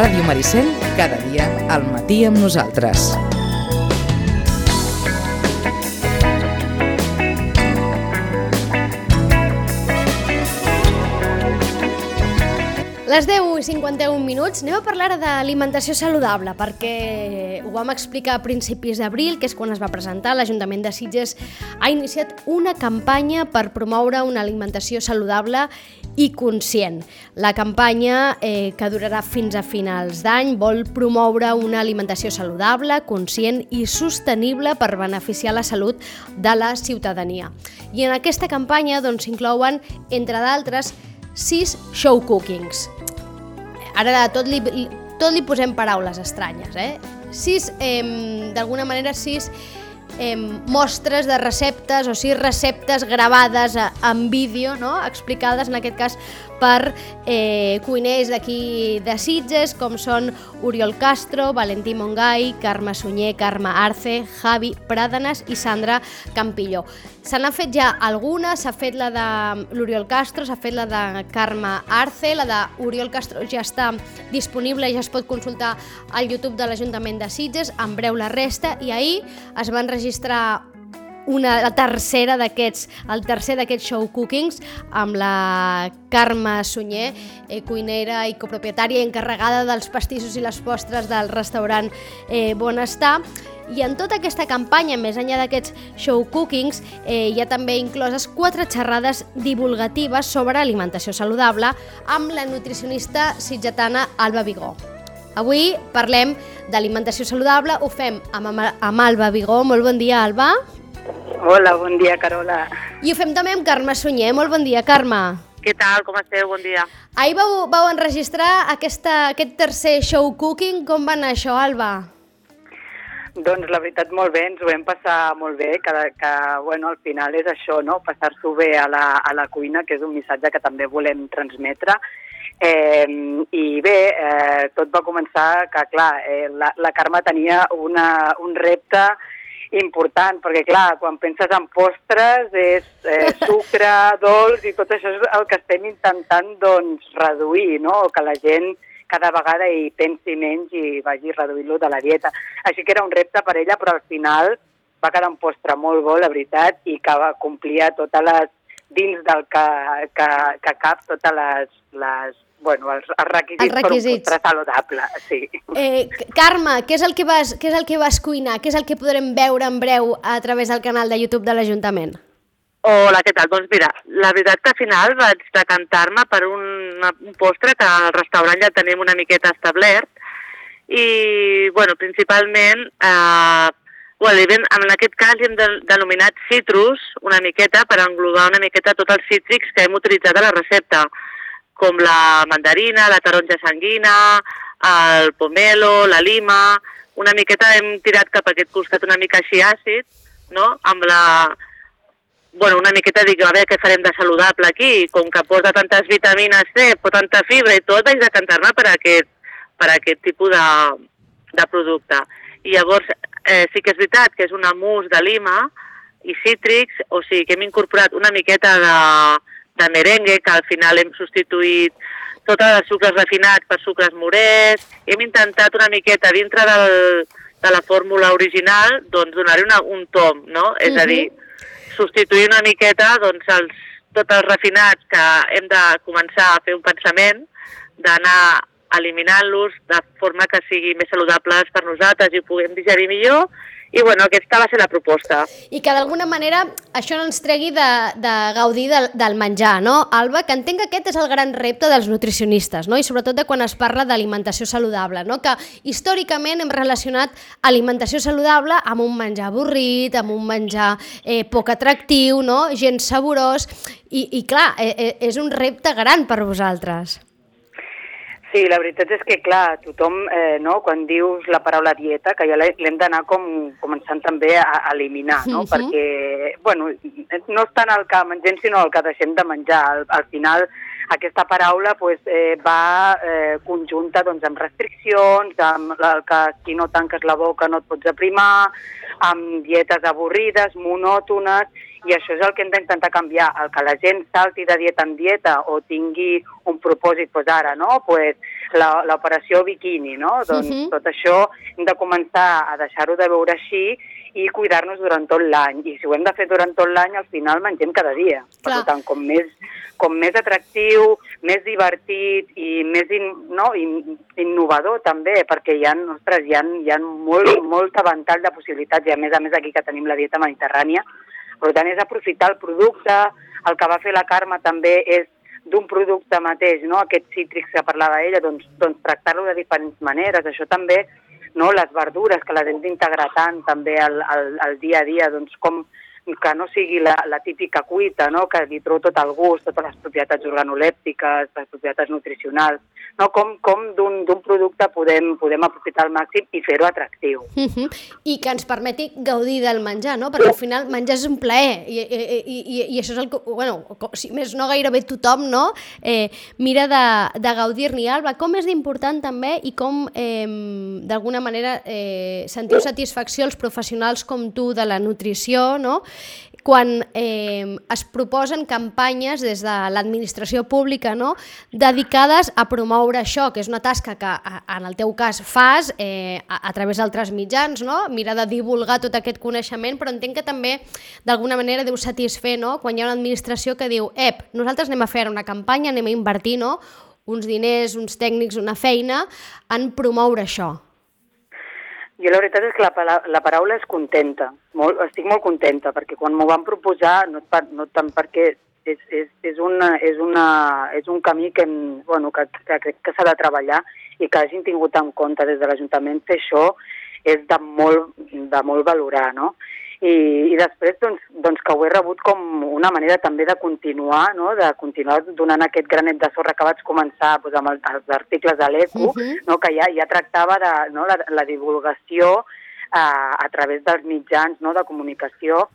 Ràdio Maricel, cada dia al matí amb nosaltres. Les 10 i 51 minuts anem a parlar d'alimentació saludable perquè ho vam explicar a principis d'abril, que és quan es va presentar, l'Ajuntament de Sitges ha iniciat una campanya per promoure una alimentació saludable i conscient. La campanya, eh, que durarà fins a finals d'any, vol promoure una alimentació saludable, conscient i sostenible per beneficiar la salut de la ciutadania. I en aquesta campanya doncs, s'inclouen, doncs, entre d'altres, sis show cookings. Ara tot li, tot li posem paraules estranyes, eh? Sis, eh, d'alguna manera, sis eh, mostres de receptes o sis receptes gravades en vídeo, no? explicades en aquest cas per eh, cuiners d'aquí de Sitges, com són Oriol Castro, Valentí Mongai, Carme Sunyer, Carme Arce, Javi Pràdanes i Sandra Campilló. Se n'ha fet ja alguna, s'ha fet la de l'Oriol Castro, s'ha fet la de Carme Arce, la de Oriol Castro ja està disponible ja es pot consultar al YouTube de l'Ajuntament de Sitges, en breu la resta, i ahir es van registrar una la tercera d'aquests, el tercer d'aquests show cookings amb la Carme Sunyer, eh, cuinera i copropietària encarregada dels pastissos i les postres del restaurant eh, Bonestar. I en tota aquesta campanya, més enllà d'aquests show cookings, eh, hi ha també incloses quatre xerrades divulgatives sobre alimentació saludable amb la nutricionista sitgetana Alba Vigó. Avui parlem d'alimentació saludable, ho fem amb, amb Alba Vigó. Molt bon dia, Alba. Hola, bon dia, Carola. I ho fem també amb Carme Sunyer. Molt bon dia, Carme. Què tal, com esteu? Bon dia. Ahir vau, vau enregistrar aquesta, aquest tercer show cooking. Com va anar això, Alba? Doncs la veritat molt bé, ens ho vam passar molt bé, que, que bueno, al final és això, no? passar-s'ho bé a la, a la cuina, que és un missatge que també volem transmetre. Eh, I bé, eh, tot va començar que, clar, eh, la, la Carme tenia una, un repte important, perquè clar, quan penses en postres és eh, sucre, dolç i tot això és el que estem intentant doncs, reduir, no? que la gent cada vegada hi pensi menys i vagi reduint-lo de la dieta. Així que era un repte per ella, però al final va quedar un postre molt bo, la veritat, i que va complir totes les, dins del que, que, que cap, totes les, les bueno, els, els requisits, els requisits. per un saludable, sí. Eh, Carme, què és, el que vas, què és el que vas cuinar? Què és el que podrem veure en breu a través del canal de YouTube de l'Ajuntament? Hola, què tal? Doncs mira, la veritat que al final vaig decantar-me per un, un postre que al restaurant ja tenim una miqueta establert i, bueno, principalment, eh, well, en aquest cas hem de, denominat citrus una miqueta per englobar una miqueta tots els cítrics que hem utilitzat a la recepta com la mandarina, la taronja sanguina, el pomelo, la lima... Una miqueta hem tirat cap a aquest costat una mica així àcid, no? amb la... Bueno, una miqueta dic, a veure què farem de saludable aquí, com que porta tantes vitamines C, pot tanta fibra i tot, vaig decantar-me per aquest, per aquest tipus de, de producte. I llavors, eh, sí que és veritat que és una mousse de lima i cítrics, o sigui que hem incorporat una miqueta de, de merengue, que al final hem substituït tots els sucres refinats per sucres morers. Hem intentat una miqueta dintre del, de la fórmula original doncs donar-hi un tom, no? Uh -huh. És a dir, substituir una miqueta doncs, els, tots els refinats que hem de començar a fer un pensament, d'anar eliminant-los de forma que sigui més saludables per nosaltres i ho puguem digerir millor i bueno, aquesta va ser la proposta. I que d'alguna manera això no ens tregui de, de gaudir del, del menjar, no, Alba? Que entenc que aquest és el gran repte dels nutricionistes, no? i sobretot de quan es parla d'alimentació saludable, no? que històricament hem relacionat alimentació saludable amb un menjar avorrit, amb un menjar eh, poc atractiu, no? gens saborós, i, i clar, eh, eh, és un repte gran per vosaltres. Sí, la veritat és que, clar, tothom, eh, no, quan dius la paraula dieta, que ja l'hem d'anar com començant també a, eliminar, no? -huh. Perquè, bueno, no és tant el que mengem, sinó el que deixem de menjar. Al, al final, aquesta paraula pues, eh, va eh, conjunta doncs, amb restriccions, amb el que si no tanques la boca no et pots aprimar, amb dietes avorrides, monòtones, i això és el que hem d'intentar canviar, el que la gent salti de dieta en dieta o tingui un propòsit, doncs ara, no? Pues l'operació biquini, no? Doncs uh -huh. tot això hem de començar a deixar-ho de veure així i cuidar-nos durant tot l'any. I si ho hem de fer durant tot l'any, al final mengem cada dia. Clar. Per tant, com més, com més atractiu, més divertit i més in, no, in, innovador també, perquè hi ha, ostres, hi ha, hi ha molt, molt ventall de possibilitats i a més a més aquí que tenim la dieta mediterrània, per tant, és aprofitar el producte, el que va fer la Carme també és d'un producte mateix, no? aquest cítric que parlava ella, doncs, doncs tractar-lo de diferents maneres. Això també, no? les verdures que les hem d'integrar tant també al, al, al dia a dia, doncs com que no sigui la, la típica cuita, no? que li trobo tot el gust, totes les propietats organolèptiques, les propietats nutricionals, no? com, com d'un producte podem, podem aprofitar al màxim i fer-ho atractiu. Uh -huh. I que ens permeti gaudir del menjar, no? perquè al final menjar és un plaer i, i, i, i això és el que, bueno, si més no gairebé tothom no? eh, mira de, de gaudir-n'hi. Alba, com és important també i com eh, d'alguna manera eh, sentiu satisfacció els professionals com tu de la nutrició, no? Quan eh, es proposen campanyes des de l'administració pública no? dedicades a promoure això, que és una tasca que en el teu cas fas eh, a, a través d'altres mitjans, no? mira de divulgar tot aquest coneixement, però entenc que també d'alguna manera deu satisfer no? quan hi ha una administració que diu ep, nosaltres anem a fer una campanya, anem a invertir no? uns diners, uns tècnics, una feina en promoure això. Jo la veritat és que la, la paraula és contenta. Molt, estic molt contenta, perquè quan m'ho van proposar, no, no tant perquè és, és, és, una, és, una, és un camí que, bueno, que, que crec que s'ha de treballar i que hagin tingut en compte des de l'Ajuntament fer això és de molt, de molt valorar, no? I, i després doncs, doncs que ho he rebut com una manera també de continuar, no? de continuar donant aquest granet de sorra que vaig començar doncs, amb el, els articles de l'ECO, uh -huh. no? que ja, ja tractava de no? la, la divulgació eh, a través dels mitjans no? de comunicació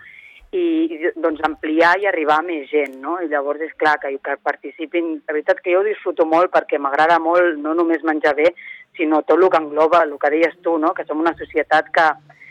i, i doncs ampliar i arribar a més gent, no? I llavors és clar que, que participin, la veritat que jo ho disfruto molt perquè m'agrada molt no només menjar bé, sinó tot el que engloba, el que deies tu, no? que som una societat que,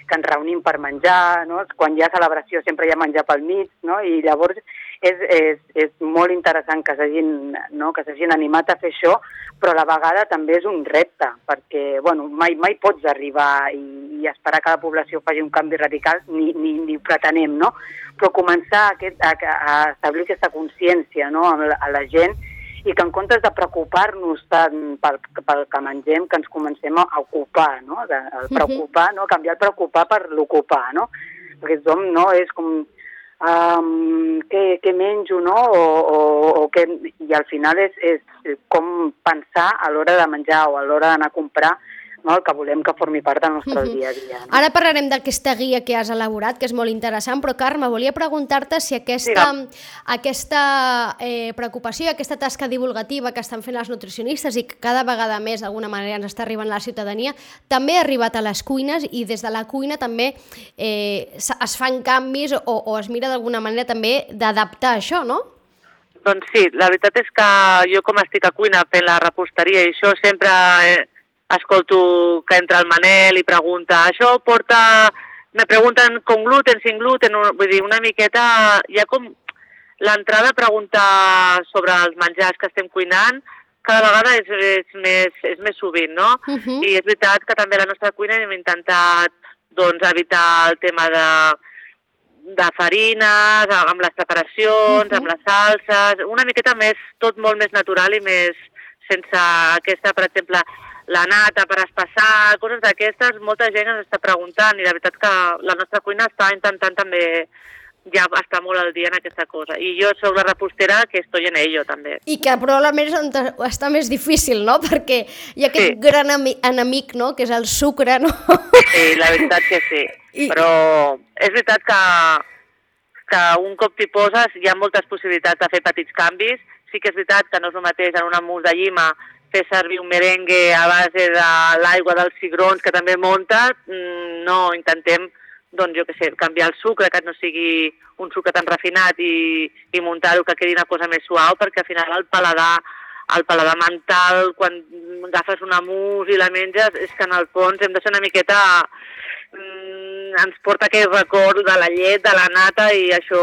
que ens reunim per menjar, no? quan hi ha celebració sempre hi ha menjar pel mig, no? i llavors és, és, és molt interessant que s'hagin no? que animat a fer això, però a la vegada també és un repte, perquè bueno, mai, mai pots arribar i, i esperar que la població faci un canvi radical, ni, ni, ni pretenem, no? però començar aquest, a, a establir aquesta consciència no? a, la, a la gent i que en comptes de preocupar-nos tant pel, pel que mengem, que ens comencem a ocupar, no? De, el preocupar, no? Canviar el preocupar per l'ocupar, no? Perquè tothom, no? És com um, què, què menjo, no? O, o, o què... I al final és, és com pensar a l'hora de menjar o a l'hora d'anar a comprar no? el que volem que formi part del nostre uh -huh. dia a dia. No? Ara parlarem d'aquesta guia que has elaborat, que és molt interessant, però Carme, volia preguntar-te si aquesta, aquesta eh, preocupació, aquesta tasca divulgativa que estan fent els nutricionistes i que cada vegada més d'alguna manera ens està arribant a la ciutadania, també ha arribat a les cuines i des de la cuina també eh, es fan canvis o, o es mira d'alguna manera també d'adaptar això, no? Doncs sí, la veritat és que jo com estic a cuina fent la reposteria i això sempre eh, escolto que entra el Manel i pregunta, això porta... Me pregunten con gluten, sin gluten, vull dir, una miqueta... Hi ha com l'entrada a preguntar sobre els menjars que estem cuinant, cada vegada és, és, més, és més sovint, no? Uh -huh. I és veritat que també a la nostra cuina hem intentat doncs, evitar el tema de, de farines, amb les preparacions, uh -huh. amb les salses, una miqueta més, tot molt més natural i més sense aquesta, per exemple, la nata per espassar, coses d'aquestes, molta gent ens està preguntant i la veritat que la nostra cuina està intentant també ja està molt al dia en aquesta cosa. I jo sóc la repostera que estoy en ello, també. I que probablement està més difícil, no? Perquè hi ha aquest sí. gran enemic, no?, que és el sucre, no? Sí, la veritat que sí. I... Però és veritat que, que un cop t'hi poses hi ha moltes possibilitats de fer petits canvis. Sí que és veritat que no és el mateix en una mus de llima fer servir un merengue a base de l'aigua dels cigrons que també monta, mm, no, intentem doncs jo què sé, canviar el sucre, que no sigui un sucre tan refinat i, i muntar-ho que quedi una cosa més suau, perquè al final el paladar, el paladar mental, quan agafes una mus i la menges, és que en el fons hem de ser una miqueta... Mm, ens porta aquell record de la llet, de la nata, i això,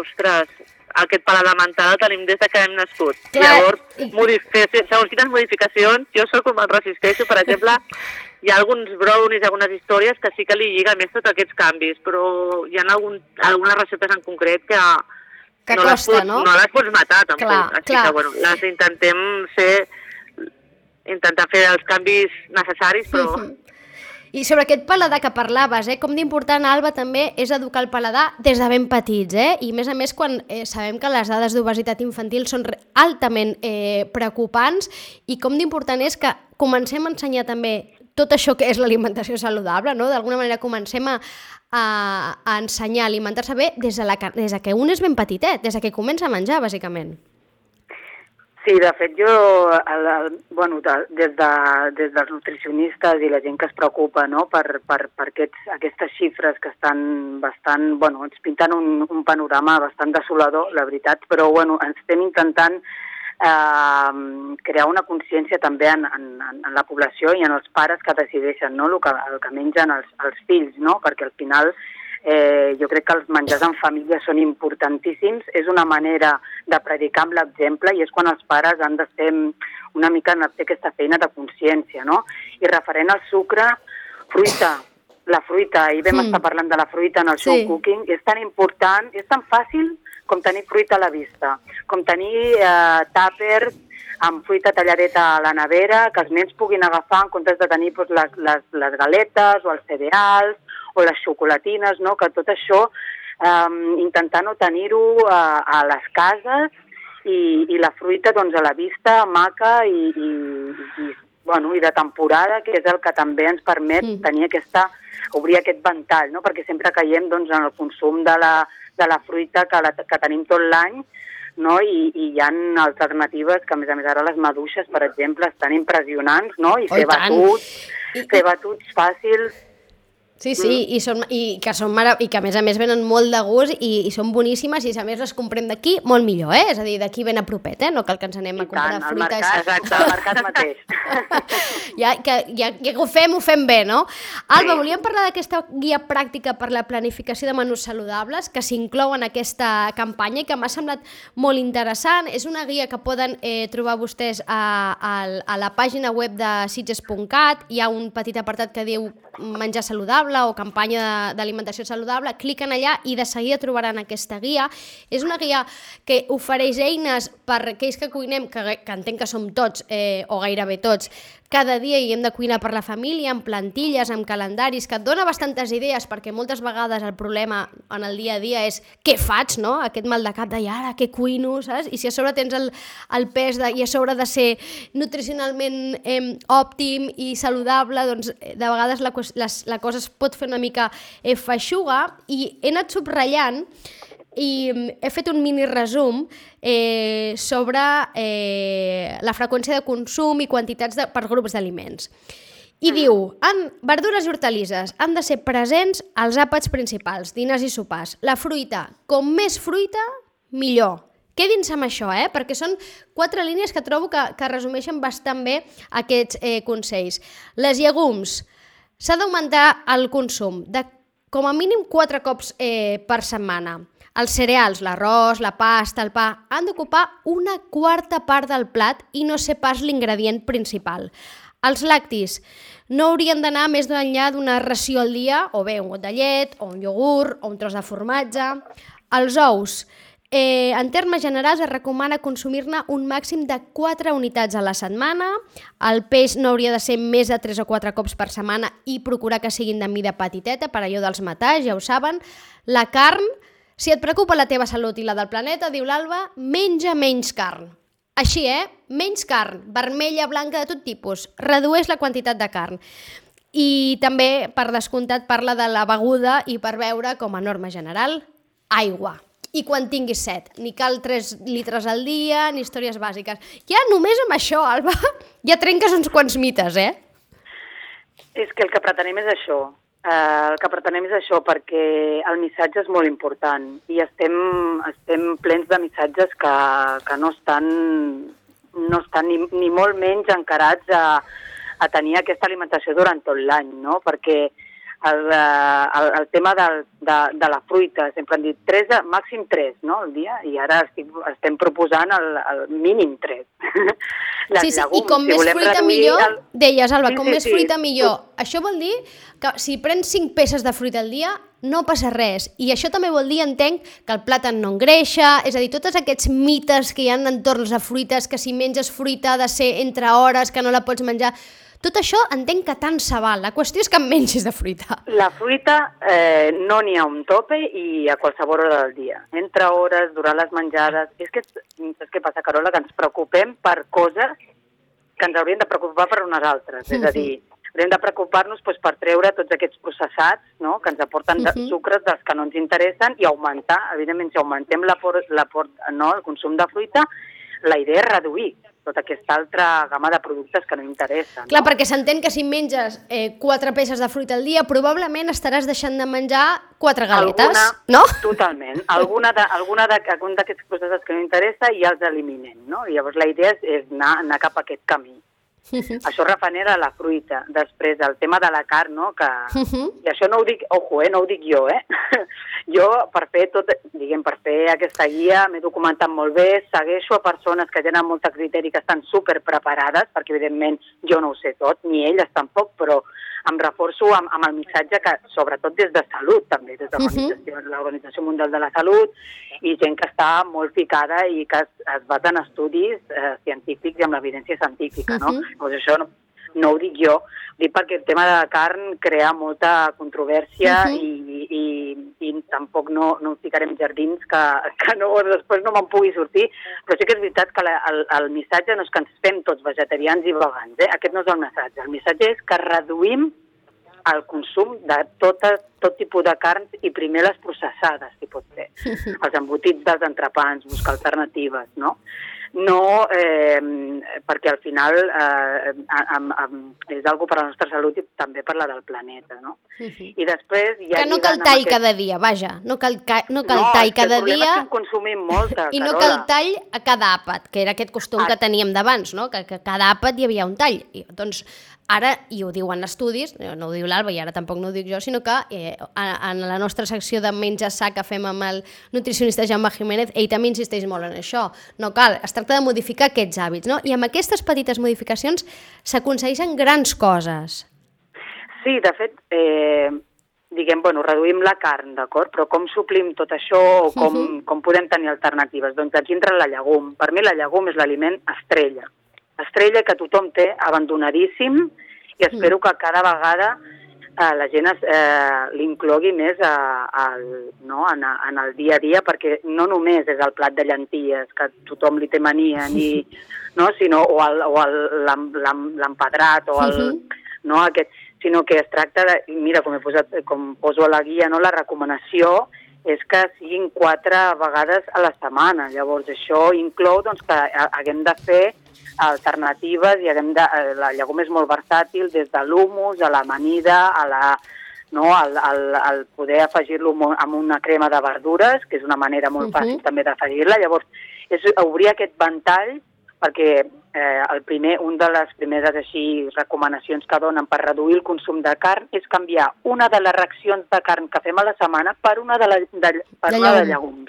ostres, aquest paladar mental el tenim des de que hem nascut. Clar. Llavors, segons quines modificacions, jo sóc com el resisteixo, per exemple, hi ha alguns brownies, algunes històries que sí que li lliga més tots aquests canvis, però hi ha algun, algunes receptes en concret que, Que no, les costa, pots, no? no les pots matar, tampoc. Clar, Així clar. que, bueno, les intentem ser intentar fer els canvis necessaris, però Mhm. I sobre aquest paladar que parlaves, eh, com d'important, Alba, també és educar el paladar des de ben petits, eh? i a més a més quan eh, sabem que les dades d'obesitat infantil són altament eh, preocupants i com d'important és que comencem a ensenyar també tot això que és l'alimentació saludable, no? d'alguna manera comencem a, a, a ensenyar a alimentar-se bé des de, la, des de que un és ben petitet, des de que comença a menjar, bàsicament. Sí, de fet, jo, el, el, bueno, de, des, de, des dels nutricionistes i la gent que es preocupa no, per, per, per aquests, aquestes xifres que estan bastant, bueno, ens pinten un, un panorama bastant desolador, la veritat, però bueno, ens estem intentant eh, crear una consciència també en, en, en la població i en els pares que decideixen no, el, que, el que mengen els, els fills, no? perquè al final eh, jo crec que els menjars en família són importantíssims, és una manera de predicar amb l'exemple i és quan els pares han de ser una mica en fer aquesta feina de consciència, no? I referent al sucre, fruita, la fruita, ahir vam Mm. estar parlant de la fruita en el Sí. show cooking, és tan important, és tan fàcil com tenir fruita a la vista, com tenir eh, tàpers amb fruita talladeta a la nevera, que els nens puguin agafar en comptes de tenir doncs, les, les, les galetes o els cereals o les xocolatines, no? que tot això eh, intentar no tenir-ho a, a les cases i, i la fruita doncs, a la vista, maca i, i, i, bueno, i de temporada, que és el que també ens permet Mm. tenir aquesta, obrir aquest ventall, no? perquè sempre caiem doncs, en el consum de la, de la fruita que, la, que tenim tot l'any no? I, i hi ha alternatives que, a més a més, ara les maduixes, per exemple, estan impressionants, no? I Oh, fer tant. batuts, fer batuts fàcils, Sí, sí, i, són, i, que són mare... i que a més a més venen molt de gust i, i són boníssimes i a més les comprem d'aquí, molt millor, eh? És a dir, d'aquí ben a propet, eh? No cal que ens anem a i comprar tant, fruita. mercat, exacte, al mercat mateix. ja, que, ja, ja que ho fem, ho fem bé, no? Alba, Sí. volíem parlar d'aquesta guia pràctica per la planificació de menús saludables que s'inclou en aquesta campanya i que m'ha semblat molt interessant. És una guia que poden eh, trobar vostès a, a, a la pàgina web de sitges.cat. Hi ha un petit apartat que diu menjar saludable o campanya d'alimentació saludable. Cliquen allà i de seguida trobaran aquesta guia. És una guia que ofereix eines per aquells que cuinem, que, que entenc que som tots, eh, o gairebé tots, cada dia hi hem de cuinar per la família, amb plantilles, amb calendaris, que et dona bastantes idees, perquè moltes vegades el problema en el dia a dia és què faig, no? Aquest mal de cap de, "I ara, què cuino, saps? I si a sobre tens el, el pes de, i a sobre de ser nutricionalment eh, òptim i saludable, doncs eh, de vegades la, les, la cosa es pot fer una mica eh, feixuga i he anat subratllant i mm, he fet un mini resum eh, sobre eh, la freqüència de consum i quantitats de, per grups d'aliments. I diu, en verdures i hortalisses han de ser presents als àpats principals, dinars i sopars. La fruita, com més fruita, millor. Quedin-se amb això, eh? perquè són quatre línies que trobo que, que resumeixen bastant bé aquests eh, consells. Les llegums, s'ha d'augmentar el consum de com a mínim quatre cops eh, per setmana. Els cereals, l'arròs, la pasta, el pa, han d'ocupar una quarta part del plat i no ser pas l'ingredient principal. Els lactis no haurien d'anar més enllà d'una ració al dia, o bé un got de llet, o un iogurt, o un tros de formatge. Els ous, eh, en termes generals es recomana consumir-ne un màxim de 4 unitats a la setmana. El peix no hauria de ser més de 3 o 4 cops per setmana i procurar que siguin de mida petiteta, per allò dels metalls, ja ho saben. La carn, si et preocupa la teva salut i la del planeta, diu l'Alba, menja menys carn. Així, eh? Menys carn, vermella, blanca, de tot tipus. Redueix la quantitat de carn. I també, per descomptat, parla de la beguda i per beure, com a norma general, aigua. I quan tinguis set. Ni cal 3 litres al dia, ni històries bàsiques. Ja només amb això, Alba, ja trenques uns quants mites, eh? És que el que pretenem és això, Eh, el que pretenem és això, perquè el missatge és molt important i estem, estem plens de missatges que, que no estan, no estan ni, ni molt menys encarats a, a tenir aquesta alimentació durant tot l'any, no? perquè eh, el, el tema del, de, de la fruita, sempre han dit 3, màxim 3 no, al dia, i ara estic, estem proposant el, el mínim 3. sí, sí, i com si més fruita millor, el- deies, Alba, Sí, com sí, més sí. fruita millor. Això vol dir que si prens 5 peces de fruita al dia, no passa res. I això també vol dir, entenc, que el plàtan no engreixa, és a dir, tots aquests mites que hi ha entorn a fruites, que si menges fruita ha de ser entre hores, que no la pots menjar... Tot això entenc que tant se val. La qüestió és que en mengis de fruita. La fruita eh, no n'hi ha un tope i a qualsevol hora del dia. Entre hores, durant les menjades... És que és que passa, Carola, que ens preocupem per coses que ens haurien de preocupar per unes altres. És a dir, hauríem de preocupar-nos doncs, per treure tots aquests processats no? que ens aporten de Mhm. sucres dels que no ens interessen i augmentar, evidentment, si augmentem l'aport, l'aport, no? el consum de fruita, la idea és reduir tota aquesta altra gamma de productes que no interessen. Clar, no? perquè s'entén que si menges eh, 4 peces de fruita al dia, probablement estaràs deixant de menjar 4 galetes, alguna, no? Totalment. Alguna de, alguna de, algun d'aquests processos que no interessa ja els eliminem, no? I llavors la idea és, és anar, anar cap a aquest camí. Això referent a la fruita. Després, el tema de la carn, no? Que. I això no ho dic, ojo, eh? no ho dic jo, eh? jo, per fer tot, diguem, per fer aquesta guia, m'he documentat molt bé, segueixo a persones que tenen molt de criteri, que estan super preparades, perquè evidentment jo no ho sé tot, ni elles tampoc, però em reforço amb, amb el missatge que, sobretot des de salut, també, des de l'Organització l'Organització Mundial de la Salut, i gent que està molt ficada i que es, es basa en estudis eh, científics i amb l'evidència científica, no? Mhm. Llavors això no, no ho dic jo, ho dic perquè el tema de la carn crea molta controvèrsia Mhm. i, i, i tampoc no, no ens ficarem jardins que, que no, després no me'n pugui sortir, però sí que és veritat que la, el, el missatge no és que ens fem tots vegetarians i vegans, eh? aquest no és el missatge, el missatge és que reduïm el consum de tota, tot tipus de carns i primer les processades, si pot ser. Els embotits dels entrepans, buscar alternatives, no? No, eh, perquè al final eh, am, am, és algo per a la nostra salut i també per la del planeta, no? I després... Ja que no cal amb tall aquest- cada dia, vaja, no cal, ca... no cal no, tall és que cada el problema dia és que en consumim molta, i no cal tall a cada àpat, que era aquest costum Ah. que teníem d'abans, no? que, que cada àpat hi havia un tall. I, doncs ara, i ho diuen estudis, eh, no ho diu l'Alba i ara tampoc no ho dic jo, sinó que eh, en la nostra secció de menja sa que fem amb el nutricionista Jaume Jiménez, ell també insisteix molt en això. No cal, es tracta de modificar aquests hàbits, no? I amb aquestes petites modificacions s'aconsegueixen grans coses. Sí, de fet, eh, diguem, bueno, reduïm la carn, d'acord? Però com suplim tot això o com, uh -huh. com podem tenir alternatives? Doncs aquí entra la llegum. Per mi la llegum és l'aliment estrella. Estrella que tothom té abandonadíssim i espero que cada vegada eh, la gent es, eh, l'inclogui més a, a, no? en, a, en el dia a dia perquè no només és el plat de llenties que tothom li té mania ni, no? sinó, o l'empedrat o el, Mhm. no? aquest, sinó que es tracta de, mira, com he posat, com poso a la guia, no? la recomanació és que siguin quatre vegades a la setmana. Llavors, això inclou doncs, que ha- haguem de fer alternatives i haguem de, eh, la llegum és molt versàtil, des de l'humus, a l'amanida, a la, no, al, al, al poder afegir-lo amb- una crema de verdures, que és una manera molt Mhm. fàcil també d'afegir-la. Llavors, és obrir aquest ventall perquè eh, el primer, un de les primeres així recomanacions que donen per reduir el consum de carn és canviar una de les racions de carn que fem a la setmana per una de, la, de, per De una de llegum.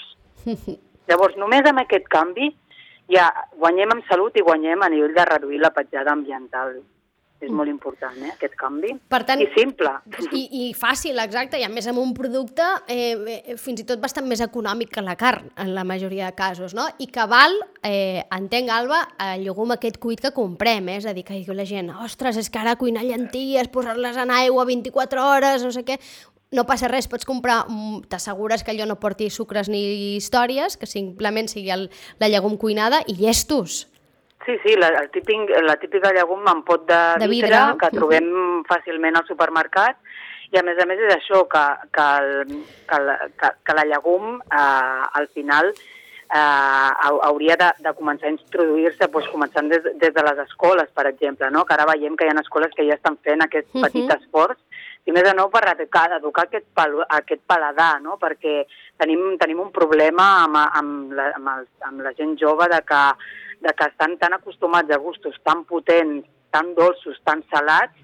llegums. Llavors, només amb aquest canvi ja guanyem en salut i guanyem a nivell de reduir la petjada ambiental. És molt important, eh, aquest canvi. Per tant, I simple. I, I fàcil, exacte, i a més amb un producte eh, fins i tot bastant més econòmic que la carn, en la majoria de casos, no? I que val, eh, entenc, Alba, el llegum aquest cuit que comprem, eh? és a dir, que diu la gent, ostres, és que ara cuinar llenties, posar-les en aigua 24 hores, no sé què, no passa res, pots comprar, mm, t'assegures que allò no porti sucres ni històries, que simplement sigui el, la llegum cuinada i llestos. Sí, sí, la, el típic, la típica llegum en pot de, De vidre. vidre, que trobem fàcilment al supermercat, i a més a més és això, que, que, el, que, la, que, que la llegum eh, al final eh, hau- hauria de, de començar a introduir-se doncs, començant des, des de les escoles, per exemple, no? que ara veiem que hi ha escoles que ja estan fent aquest Mhm. petit esforç i més de nou per educar, educar aquest, pal, aquest paladar, no? perquè tenim, tenim un problema amb, amb, la, amb, el, amb la gent jove de que, de que estan tan acostumats a gustos tan potents, tan dolços, tan salats,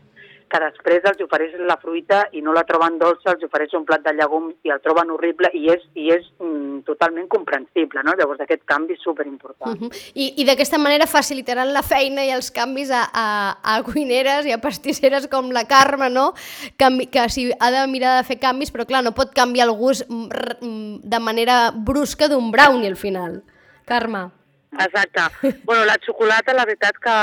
que després els ofereix la fruita i no la troben dolça, els ofereix un plat de llegum i el troben horrible i és, i és mm, totalment comprensible, no? Llavors aquest canvi és superimportant. Uh -huh. I, i d'aquesta manera facilitaran la feina i els canvis a, a, a cuineres i a pastisseres com la Carme, no? Que, que si ha de mirar de fer canvis, però clar, no pot canviar el gust mm, mm, de manera brusca d'un brownie al final. Carme. Exacte. bueno, la xocolata, la veritat que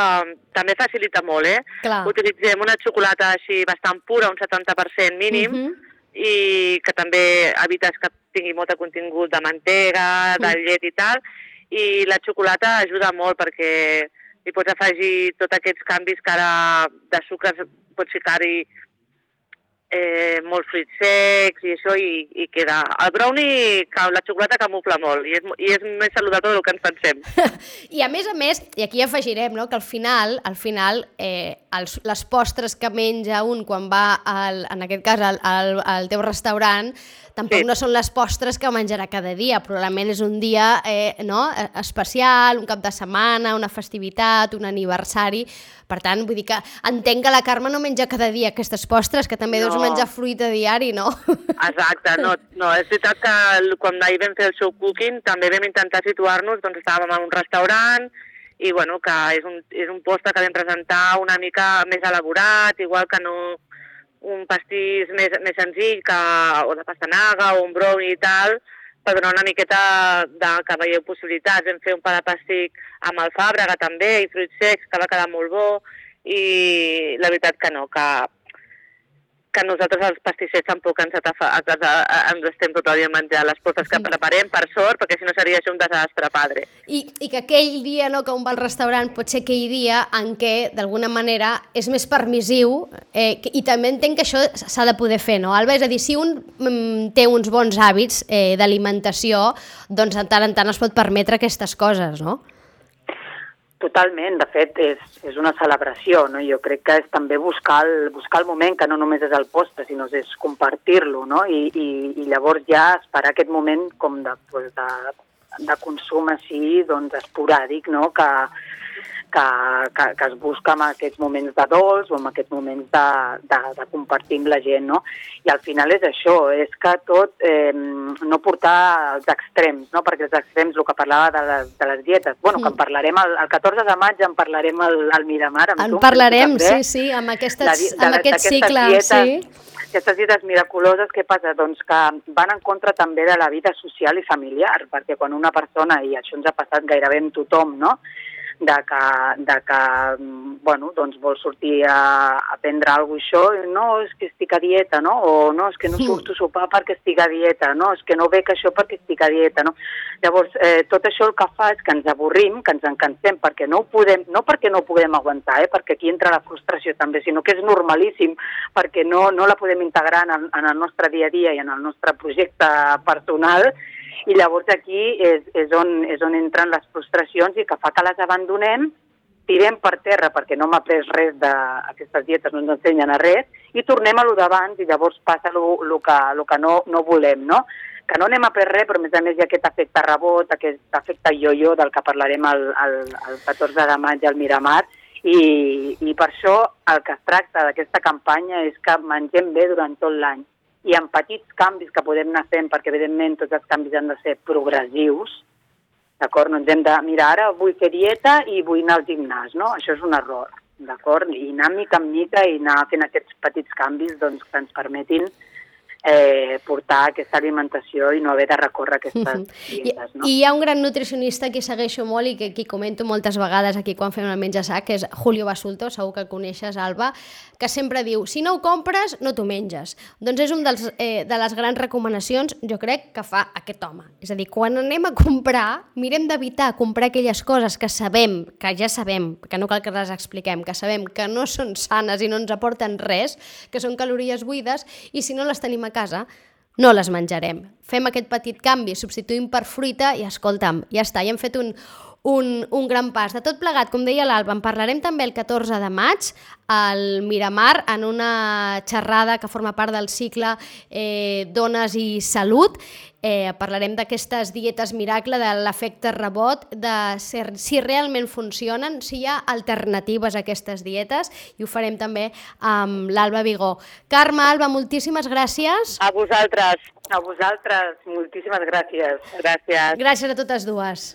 també facilita molt, eh? Clar. Utilitzem una xocolata així bastant pura, un 70% mínim, uh Mhm. -huh. i que també evites que tingui molt de contingut de mantega, de llet i tal, i la xocolata ajuda molt perquè hi pots afegir tots aquests canvis que ara de sucres pots ficar-hi eh, molts fruits secs i això, i, i queda... El brownie, la xocolata camufla molt, i és, i és més saludable del que ens pensem. I a més a més, i aquí afegirem no, que al final, al final eh, els, les postres que menja un quan va, al, en aquest cas, al, al, al teu restaurant, tampoc Sí. no són les postres que menjarà cada dia, probablement és un dia eh, no, eh, especial, un cap de setmana, una festivitat, un aniversari, per tant, vull dir que entenc que la Carme no menja cada dia aquestes postres, que també deus No. menjar fruita diari, no? Exacte, no, no, és veritat que quan ahir vam fer el show cooking també vam intentar situar-nos, doncs estàvem en un restaurant i bueno, que és un, és un postre que vam presentar una mica més elaborat, igual que no un pastís més, més senzill que, o de pastanaga o un brownie i tal, per donar una miqueta de, que veieu possibilitats. Vam fer un pa de pastic amb alfàbrega també i fruits secs, que va quedar molt bo, i la veritat que no, que que nosaltres els pastissers tampoc ens, atafa, ens, estem tot el dia menjant les postres que preparem, per sort, perquè si no seria això un desastre, padre. I, I que aquell dia no, que un va al restaurant pot ser aquell dia en què, d'alguna manera, és més permissiu eh, i també entenc que això s'ha de poder fer, no, Alba? És a dir, si un mm, té uns bons hàbits eh, d'alimentació, doncs de tant en tant es pot permetre aquestes coses, no? Totalment, de fet, és, és una celebració, no? Jo crec que és també buscar el, buscar el moment, que no només és el postre, sinó és compartir-lo, no? I, i, I llavors ja esperar aquest moment com de, pues, de, de consum així, doncs, esporàdic, no? Que, que, que, que es busca en aquests moments de dolç o en aquests moments de, de, de compartir amb la gent, no? I al final és això, és que tot eh, no portar als extrems, no? Perquè els extrems, el que parlava de les, de les dietes, bueno, que en parlarem el, el 14 de maig, en parlarem al, al Miramar. Amb En tu, parlarem, també. sí, sí, amb, aquestes, di- de amb aquest cicle, dietes, sí. Aquestes dietes miraculoses, què passa? Doncs que van en contra també de la vida social i familiar, perquè quan una persona, i això ens ha passat gairebé amb tothom, no?, de que, de que bueno, doncs vol sortir a, a prendre alguna cosa i això, no, és que estic a dieta, no? O no, és que no Mm. surto a sopar perquè estic a dieta, no? És que no bec això perquè estic a dieta, no? Llavors, eh, tot això el que fa és que ens avorrim, que ens encansem, perquè no ho podem, no perquè no ho podem aguantar, eh, perquè aquí entra la frustració també, sinó que és normalíssim, perquè no, no la podem integrar en el, en el nostre dia a dia i en el nostre projecte personal, i llavors aquí és, és, on, és on entren les frustracions i que fa que les abandonem, tirem per terra perquè no m'ha pres res d'aquestes dietes, no ens ensenyen a res, i tornem a lo d'abans i llavors passa el que, lo que no, no volem, no? que no anem a pres res, però a més a més hi ha aquest efecte rebot, aquest efecte yo-yo del que parlarem el, el, el 14 de maig al Miramar, i, i per això el que es tracta d'aquesta campanya és que mengem bé durant tot l'any i amb petits canvis que podem anar fent, perquè evidentment tots els canvis han de ser progressius, d'acord? No ens hem de, mira, ara vull fer dieta i vull anar al gimnàs, no? Això és un error, d'acord? I anar mica en mica i anar fent aquests petits canvis doncs, que ens permetin eh, portar aquesta alimentació i no haver de recórrer a aquestes I, dietes, no? I hi ha un gran nutricionista que segueixo molt i que aquí comento moltes vegades aquí quan fem el menja sac, que és Julio Basulto, segur que el coneixes, Alba, que sempre diu, si no ho compres, no t'ho menges. Doncs és un dels, eh, de les grans recomanacions, jo crec, que fa aquest home. És a dir, quan anem a comprar, mirem d'evitar comprar aquelles coses que sabem, que ja sabem, que no cal que les expliquem, que sabem que no són sanes i no ens aporten res, que són calories buides, i si no les tenim a casa, no les menjarem. Fem aquest petit canvi, substituïm per fruita i escolta'm, ja està, ja hem fet un, un, un gran pas. De tot plegat, com deia l'Alba, en parlarem també el 14 de maig al Miramar en una xerrada que forma part del cicle eh, Dones i Salut. Eh, parlarem d'aquestes dietes miracle, de l'efecte rebot, de ser, si realment funcionen, si hi ha alternatives a aquestes dietes, i ho farem també amb l'Alba Vigó. Carme, Alba, moltíssimes gràcies. A vosaltres. A vosaltres, moltíssimes gràcies. Gràcies. Gràcies a totes dues.